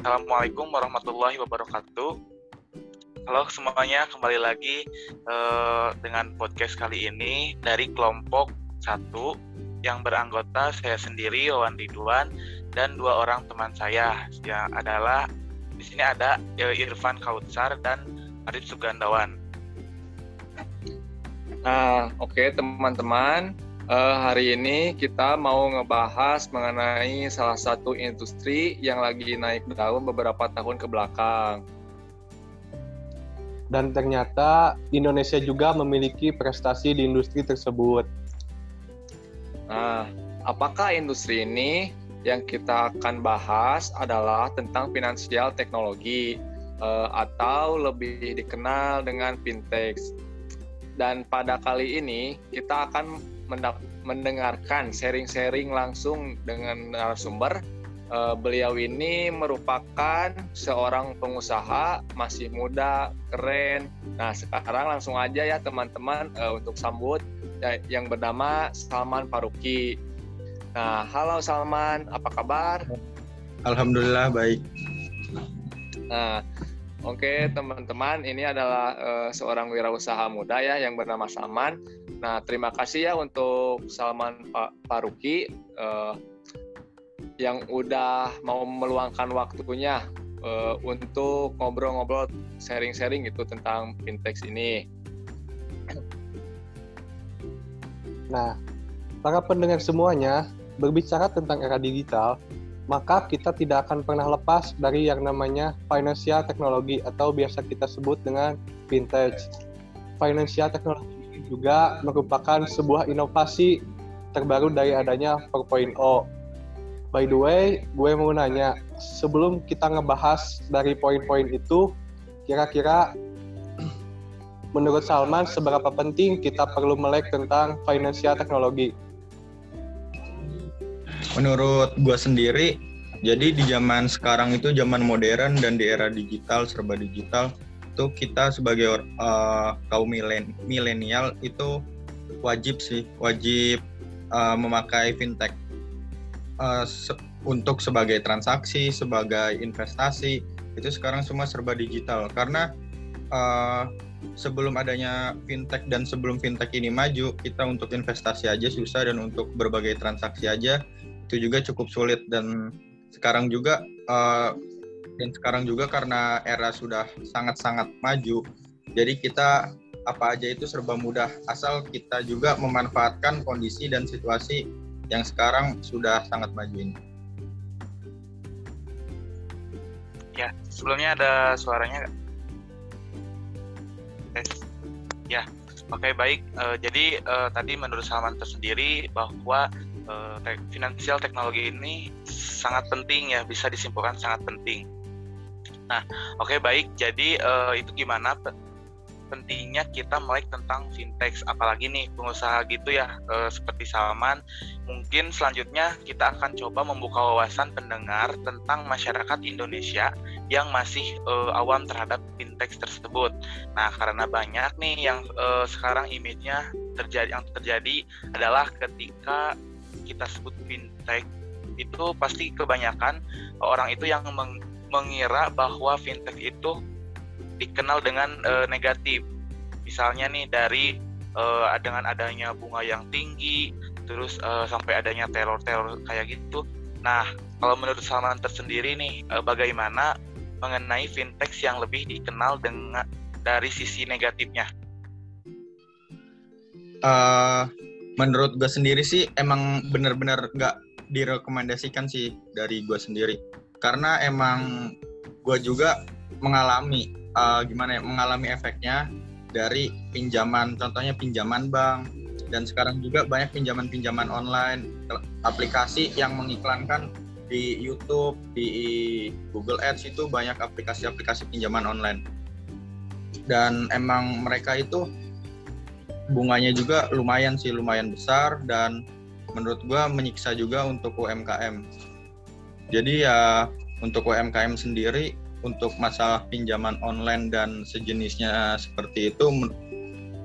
Assalamualaikum warahmatullahi wabarakatuh. Halo semuanya, kembali lagi uh, dengan podcast kali ini dari kelompok satu yang beranggota saya sendiri Wawan Ridwan dan dua orang teman saya yang adalah di sini ada Irfan Kautsar dan Arif Sugandawan. Nah, oke okay, teman-teman, uh, hari ini kita mau ngebahas mengenai salah satu industri yang lagi naik daun beberapa tahun ke belakang. Dan ternyata Indonesia juga memiliki prestasi di industri tersebut. Nah, apakah industri ini yang kita akan bahas adalah tentang finansial teknologi uh, atau lebih dikenal dengan fintech. Dan pada kali ini kita akan mendengarkan sharing-sharing langsung dengan narasumber. Uh, beliau ini merupakan seorang pengusaha masih muda, keren. Nah, sekarang langsung aja ya teman-teman uh, untuk sambut ya, yang bernama Salman Faruqi. Nah, halo Salman, apa kabar? Alhamdulillah baik. Nah, oke okay, teman-teman, ini adalah uh, seorang wirausaha muda ya yang bernama Salman. Nah, terima kasih ya untuk Salman Pak Faruqi uh, yang udah mau meluangkan waktunya uh, untuk ngobrol-ngobrol, sharing-sharing gitu tentang fintech ini. Nah, para pendengar semuanya, berbicara tentang era digital, maka kita tidak akan pernah lepas dari yang namanya financial technology atau biasa kita sebut dengan fintech. Financial technology juga merupakan sebuah inovasi terbaru dari adanya 4.0. By the way, gue mau nanya, sebelum kita ngebahas dari poin-poin itu, kira-kira menurut Salman seberapa penting kita perlu melek tentang financial teknologi? Menurut gue sendiri, jadi di zaman sekarang itu zaman modern dan di era digital, serba digital, itu kita sebagai uh, kaum milen milenial itu wajib sih wajib uh, memakai fintech. Uh, se untuk sebagai transaksi sebagai investasi itu sekarang semua serba digital. Karena uh, sebelum adanya fintech dan sebelum fintech ini maju kita untuk investasi aja susah dan untuk berbagai transaksi aja itu juga cukup sulit. Dan sekarang juga uh, dan sekarang juga karena era sudah sangat-sangat maju jadi kita apa aja itu serba mudah asal kita juga memanfaatkan kondisi dan situasi yang sekarang sudah sangat maju ini. Ya, sebelumnya ada suaranya nggak? Ya, oke okay, baik. Uh, jadi uh, tadi menurut Salman tersendiri bahwa uh, te finansial teknologi ini sangat penting ya, bisa disimpulkan sangat penting Nah, oke okay, baik. Jadi uh, itu gimana pentingnya kita melek tentang fintech. Apalagi nih pengusaha gitu ya uh, seperti Salman. Mungkin selanjutnya kita akan coba membuka wawasan pendengar tentang masyarakat Indonesia yang masih uh, awam terhadap fintech tersebut. Nah karena banyak nih yang uh, sekarang image-nya terjadi yang terjadi adalah ketika kita sebut fintech itu pasti kebanyakan orang itu yang mengira bahwa fintech itu dikenal dengan uh, negatif. Misalnya nih dari uh, dengan adanya bunga yang tinggi, terus uh, sampai adanya teror-teror kayak gitu. Nah, kalau menurut Salman tersendiri nih, uh, bagaimana mengenai fintech yang lebih dikenal dengan dari sisi negatifnya? Uh, menurut gue sendiri sih emang benar-benar nggak direkomendasikan sih dari gue sendiri karena emang gue juga mengalami uh, gimana ya mengalami efeknya dari pinjaman contohnya pinjaman bank. Dan sekarang juga banyak pinjaman-pinjaman online aplikasi yang mengiklankan di YouTube di Google Ads itu banyak aplikasi-aplikasi pinjaman online. Dan emang mereka itu bunganya juga lumayan sih lumayan besar. Dan menurut gue menyiksa juga untuk UMKM jadi ya untuk UMKM sendiri untuk masalah pinjaman online dan sejenisnya seperti itu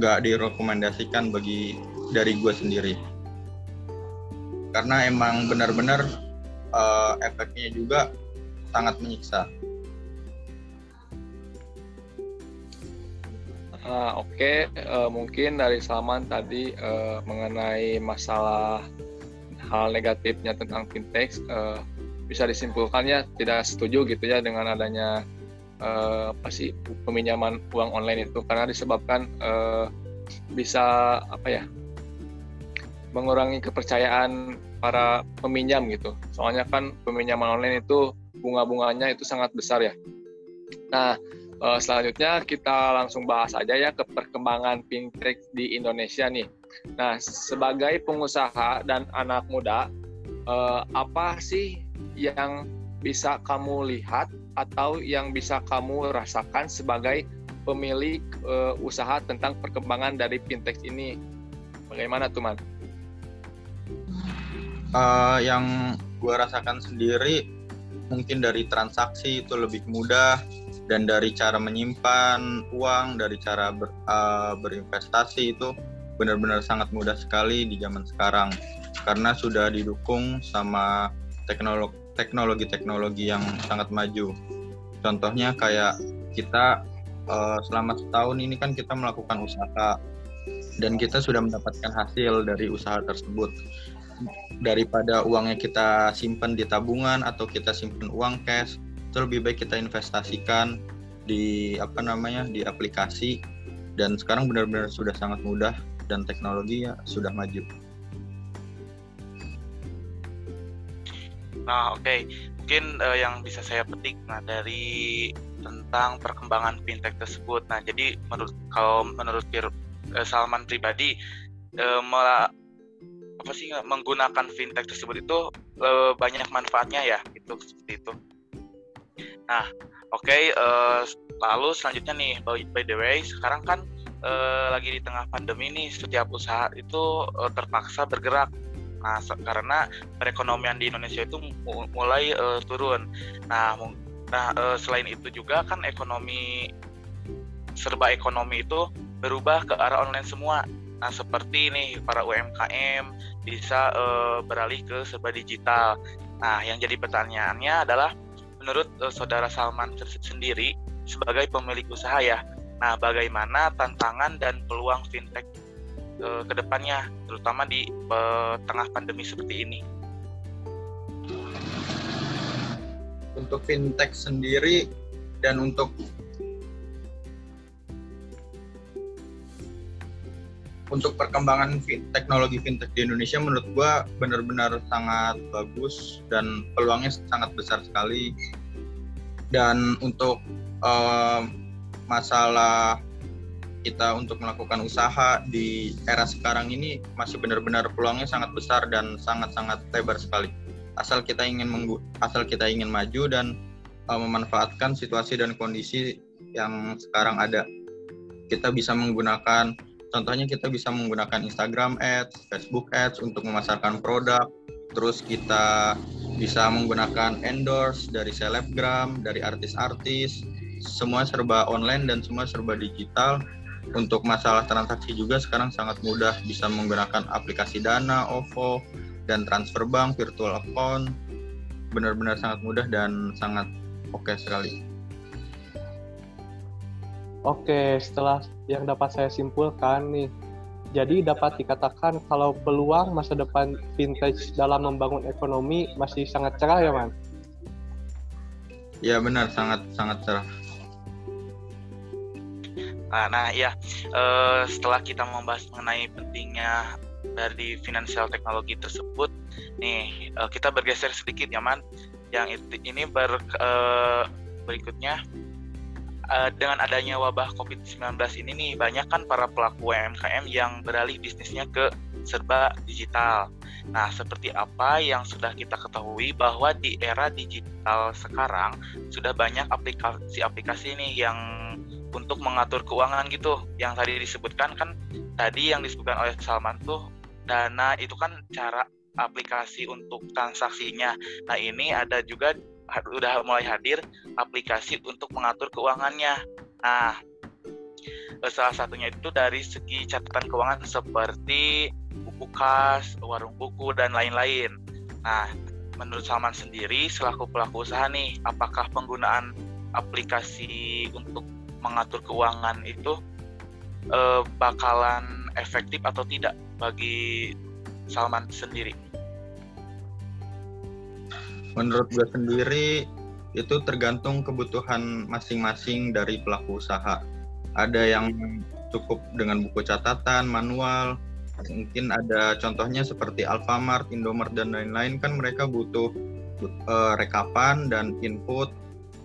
nggak direkomendasikan bagi dari gue sendiri karena emang benar-benar uh, efeknya juga sangat menyiksa. Uh, Oke, okay. uh, mungkin dari Salman tadi uh, mengenai masalah hal negatifnya tentang fintech uh, bisa disimpulkan ya tidak setuju gitu ya dengan adanya uh, apa sih peminjaman uang online itu karena disebabkan uh, bisa apa ya mengurangi kepercayaan para peminjam gitu. Soalnya kan peminjaman online itu bunga-bunganya itu sangat besar ya. Nah, uh, selanjutnya kita langsung bahas aja ya ke perkembangan fintech di Indonesia nih. Nah, sebagai pengusaha dan anak muda, apa sih yang bisa kamu lihat atau yang bisa kamu rasakan sebagai pemilik uh, usaha tentang perkembangan dari fintech ini? Bagaimana tuh, Man? Uh, yang gue rasakan sendiri mungkin dari transaksi itu lebih mudah dan dari cara menyimpan uang, dari cara ber, uh, berinvestasi itu benar-benar sangat mudah sekali di zaman sekarang karena sudah didukung sama teknologi-teknologi yang sangat maju. Contohnya kayak kita uh, selama setahun ini kan kita melakukan usaha dan kita sudah mendapatkan hasil dari usaha tersebut daripada uangnya kita simpan di tabungan atau kita simpan uang cash itu lebih baik kita investasikan di apa namanya di aplikasi dan sekarang benar-benar sudah sangat mudah dan teknologi ya sudah maju. Nah, oke. Okay. Mungkin uh, yang bisa saya petik nah dari tentang perkembangan fintech tersebut. Nah, jadi menurut kalau menurut Pir, uh, Salman pribadi uh, malah apa sih menggunakan fintech tersebut itu uh, banyak manfaatnya ya, itu seperti itu. Nah, oke, okay, uh, eh, lalu selanjutnya nih, by, by the way, sekarang kan uh, lagi di tengah pandemi nih, setiap usaha itu uh, terpaksa bergerak. Nah, karena perekonomian di Indonesia itu mulai uh, turun. Nah, nah uh, selain itu juga kan ekonomi serba ekonomi itu berubah ke arah online semua. Nah, seperti ini para UMKM bisa uh, beralih ke serba digital. Nah, yang jadi pertanyaannya adalah menurut uh, saudara Salman sendiri sebagai pemilik usaha ya. Nah, bagaimana tantangan dan peluang fintech uh, ke depannya, terutama di uh, tengah pandemi seperti ini? Untuk fintech sendiri dan untuk untuk perkembangan teknologi fintech di Indonesia menurut gua benar-benar sangat bagus dan peluangnya sangat besar sekali. Dan untuk uh, masalah kita untuk melakukan usaha di era sekarang ini masih benar-benar peluangnya sangat besar dan sangat-sangat lebar sekali. Asal kita ingin menggu asal kita ingin maju dan uh, memanfaatkan situasi dan kondisi yang sekarang ada. Kita bisa menggunakan Contohnya kita bisa menggunakan Instagram Ads, Facebook Ads untuk memasarkan produk. Terus kita bisa menggunakan endorse dari selebgram, dari artis-artis. Semua serba online dan semua serba digital. Untuk masalah transaksi juga sekarang sangat mudah bisa menggunakan aplikasi Dana, OVO, dan transfer bank, virtual account. Benar-benar sangat mudah dan sangat oke okay sekali. Oke, setelah yang dapat saya simpulkan nih, jadi dapat dikatakan kalau peluang masa depan vintage dalam membangun ekonomi masih sangat cerah ya, Man? Ya benar, sangat sangat cerah. Nah, nah ya, uh, setelah kita membahas mengenai pentingnya dari finansial teknologi tersebut, nih uh, kita bergeser sedikit ya, Man. Yang ini ber, uh, berikutnya dengan adanya wabah COVID-19 ini nih banyak kan para pelaku UMKM yang beralih bisnisnya ke serba digital. Nah, seperti apa yang sudah kita ketahui bahwa di era digital sekarang sudah banyak aplikasi-aplikasi nih yang untuk mengatur keuangan gitu. Yang tadi disebutkan kan tadi yang disebutkan oleh Salman tuh Dana itu kan cara aplikasi untuk transaksinya. Nah, ini ada juga udah mulai hadir aplikasi untuk mengatur keuangannya. Nah, eh, salah satunya itu dari segi catatan keuangan seperti buku kas, warung buku dan lain-lain. Nah, menurut Salman sendiri selaku pelaku usaha nih, apakah penggunaan aplikasi untuk mengatur keuangan itu uh, bakalan efektif atau tidak bagi Salman sendiri? Menurut gue sendiri itu tergantung kebutuhan masing-masing dari pelaku usaha. Ada yang cukup dengan buku catatan, manual, mungkin ada contohnya seperti Alfamart, Indomart dan lain-lain kan mereka butuh uh, rekapan dan input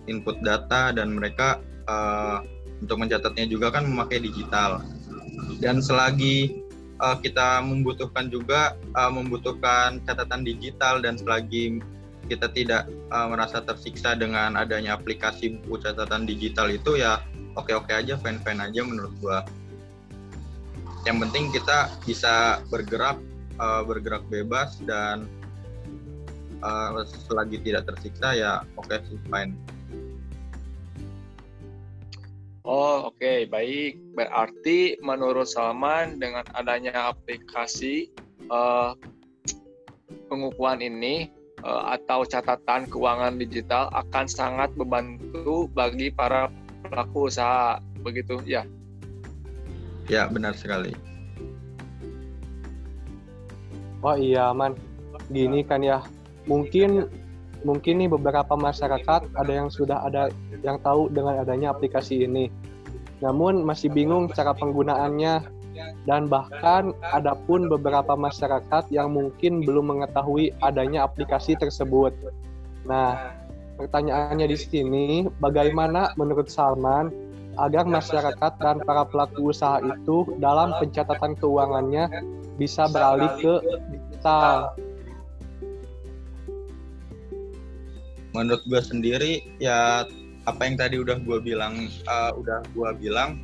input data dan mereka uh, untuk mencatatnya juga kan memakai digital. Dan selagi uh, kita membutuhkan juga uh, membutuhkan catatan digital dan selagi kita tidak uh, merasa tersiksa dengan adanya aplikasi buku catatan digital itu ya oke-oke aja, fine-fine aja menurut gua. Yang penting kita bisa bergerak uh, bergerak bebas dan uh, selagi tidak tersiksa ya oke okay, sih fine. Oh oke okay, baik berarti menurut Salman dengan adanya aplikasi uh, pengukuhan ini uh, atau catatan keuangan digital akan sangat membantu bagi para pelaku usaha begitu ya? Ya benar sekali. Oh iya man, gini kan ya mungkin mungkin nih beberapa masyarakat ada yang sudah ada yang tahu dengan adanya aplikasi ini. Namun masih bingung cara penggunaannya dan bahkan ada pun beberapa masyarakat yang mungkin belum mengetahui adanya aplikasi tersebut. Nah, pertanyaannya di sini, bagaimana menurut Salman agar masyarakat dan para pelaku usaha itu dalam pencatatan keuangannya bisa beralih ke digital? menurut gue sendiri ya apa yang tadi udah gue bilang uh, udah gue bilang.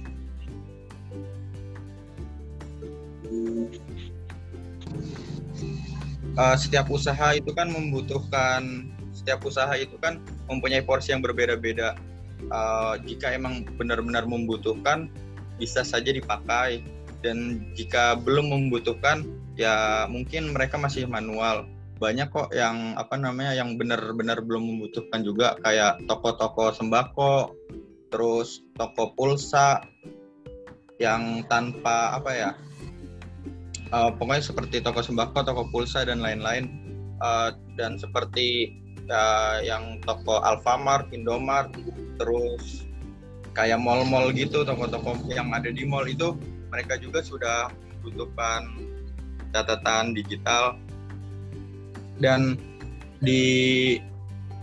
Uh, setiap usaha itu kan membutuhkan setiap usaha itu kan mempunyai porsi yang berbeda-beda. Uh, jika emang benar-benar membutuhkan bisa saja dipakai. Dan jika belum membutuhkan ya mungkin mereka masih manual banyak kok yang apa namanya yang benar-benar belum membutuhkan juga. Kayak toko-toko sembako, terus toko pulsa yang tanpa apa ya, uh, pokoknya seperti toko sembako, toko pulsa dan lain-lain, uh, dan seperti uh, yang toko Alfamart, Indomart, terus kayak mall-mall gitu, toko-toko yang ada di mall itu mereka juga sudah membutuhkan catatan digital dan di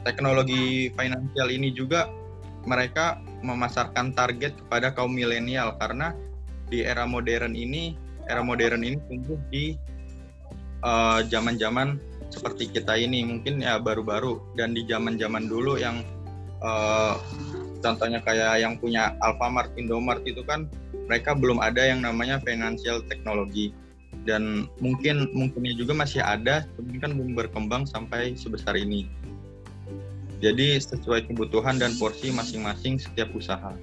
teknologi finansial ini juga mereka memasarkan target kepada kaum milenial. Karena di era modern ini era modern ini tumbuh di eh, zaman-zaman uh, seperti kita ini. Mungkin ya baru-baru. Dan di zaman-zaman dulu yang uh, contohnya kayak yang punya Alfamart, Indomart itu kan mereka belum ada yang namanya financial teknologi dan mungkin mungkinnya juga masih ada tapi kan belum berkembang sampai sebesar ini jadi sesuai kebutuhan dan porsi masing-masing setiap usaha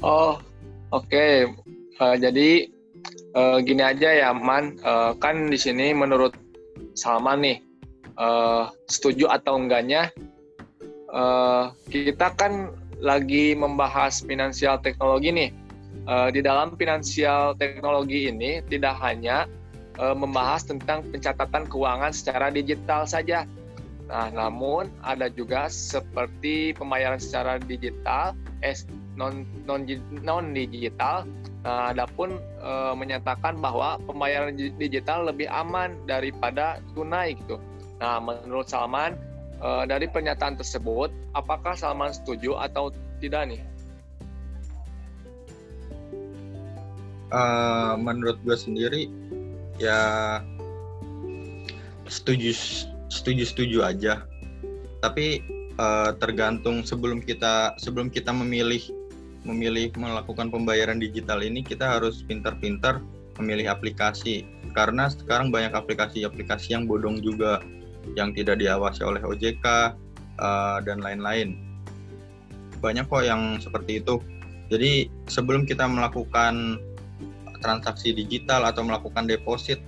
Oh, oke. Okay. Uh, eh, jadi uh, gini aja ya Man, uh, kan di sini menurut Salman nih uh, setuju atau enggaknya uh, kita kan lagi membahas finansial teknologi nih. Uh, di dalam finansial teknologi ini tidak hanya uh, membahas tentang pencatatan keuangan secara digital saja. Nah, namun ada juga seperti pembayaran secara digital, non non non digital Nah, adapun e, menyatakan bahwa pembayaran digital lebih aman daripada tunai gitu. Nah, menurut Salman e, dari pernyataan tersebut, apakah Salman setuju atau tidak nih? Uh, menurut gue sendiri ya setuju setuju setuju aja. Tapi uh, tergantung sebelum kita sebelum kita memilih memilih melakukan pembayaran digital ini kita harus pintar-pintar memilih aplikasi karena sekarang banyak aplikasi-aplikasi yang bodong juga yang tidak diawasi oleh OJK uh, dan lain-lain. Banyak kok yang seperti itu. Jadi sebelum kita melakukan transaksi digital atau melakukan deposit,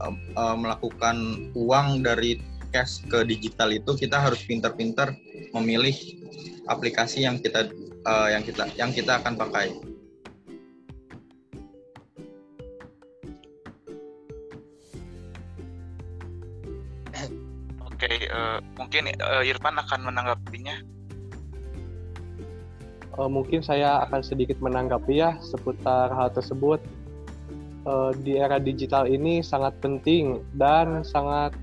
uh, uh, melakukan uang dari cash ke digital itu kita harus pintar-pintar memilih aplikasi yang kita uh, yang kita yang kita akan pakai. Oke, uh, mungkin uh, Irfan akan menanggapinya. Uh, mungkin saya akan sedikit menanggapi ya seputar hal tersebut. Uh, di era digital ini sangat penting dan sangat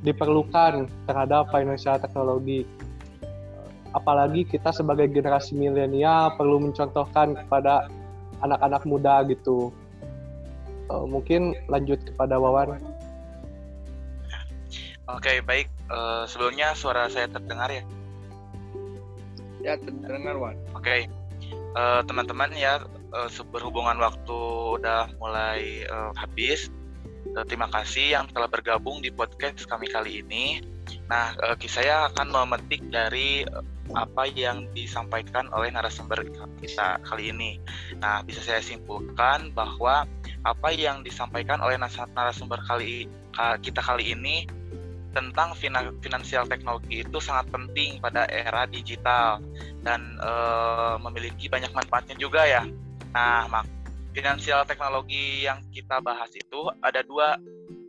diperlukan terhadap financial teknologi. Apalagi kita sebagai generasi milenial perlu mencontohkan kepada anak-anak muda gitu. Uh, mungkin lanjut kepada Wawan. Oke, baik. Uh, sebelumnya suara saya terdengar ya? Ya, terdengar, Wan. Oke. Uh, teman-teman ya, uh, berhubungan waktu udah mulai uh, habis. Uh, terima kasih yang telah bergabung di podcast kami kali ini. Nah, uh, saya akan memetik dari apa yang disampaikan oleh narasumber kita kali ini. Nah, bisa saya simpulkan bahwa apa yang disampaikan oleh narasumber kali kita kali ini tentang finansial teknologi itu sangat penting pada era digital dan e, memiliki banyak manfaatnya juga ya. Nah, mak finansial teknologi yang kita bahas itu ada dua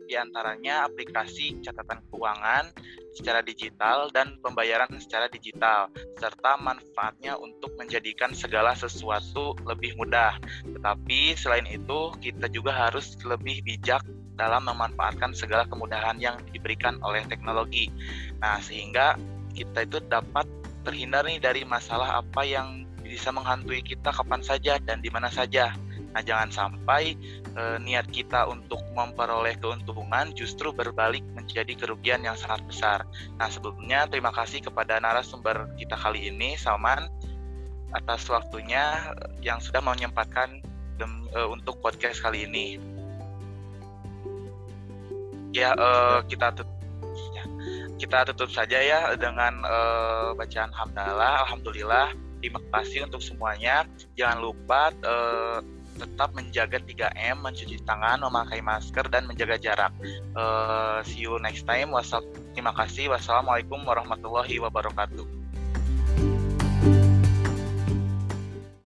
di antaranya aplikasi catatan keuangan secara digital dan pembayaran secara digital, serta manfaatnya untuk menjadikan segala sesuatu lebih mudah. Tetapi selain itu, kita juga harus lebih bijak dalam memanfaatkan segala kemudahan yang diberikan oleh teknologi. Nah, sehingga kita itu dapat terhindar nih dari masalah apa yang bisa menghantui kita kapan saja dan di mana saja. Nah, jangan sampai e, niat kita untuk memperoleh keuntungan justru berbalik menjadi kerugian yang sangat besar. Nah, sebelumnya terima kasih kepada narasumber kita kali ini, Salman, atas waktunya yang sudah menyempatkan e, untuk podcast kali ini. Ya uh, kita tutup ya, kita tutup saja ya dengan uh, bacaan hamdalah. Alhamdulillah terima kasih untuk semuanya. Jangan lupa uh, tetap menjaga 3M, mencuci tangan, memakai masker, dan menjaga jarak. Uh, see you next time. Wassal terima kasih. Wassalamualaikum warahmatullahi wabarakatuh.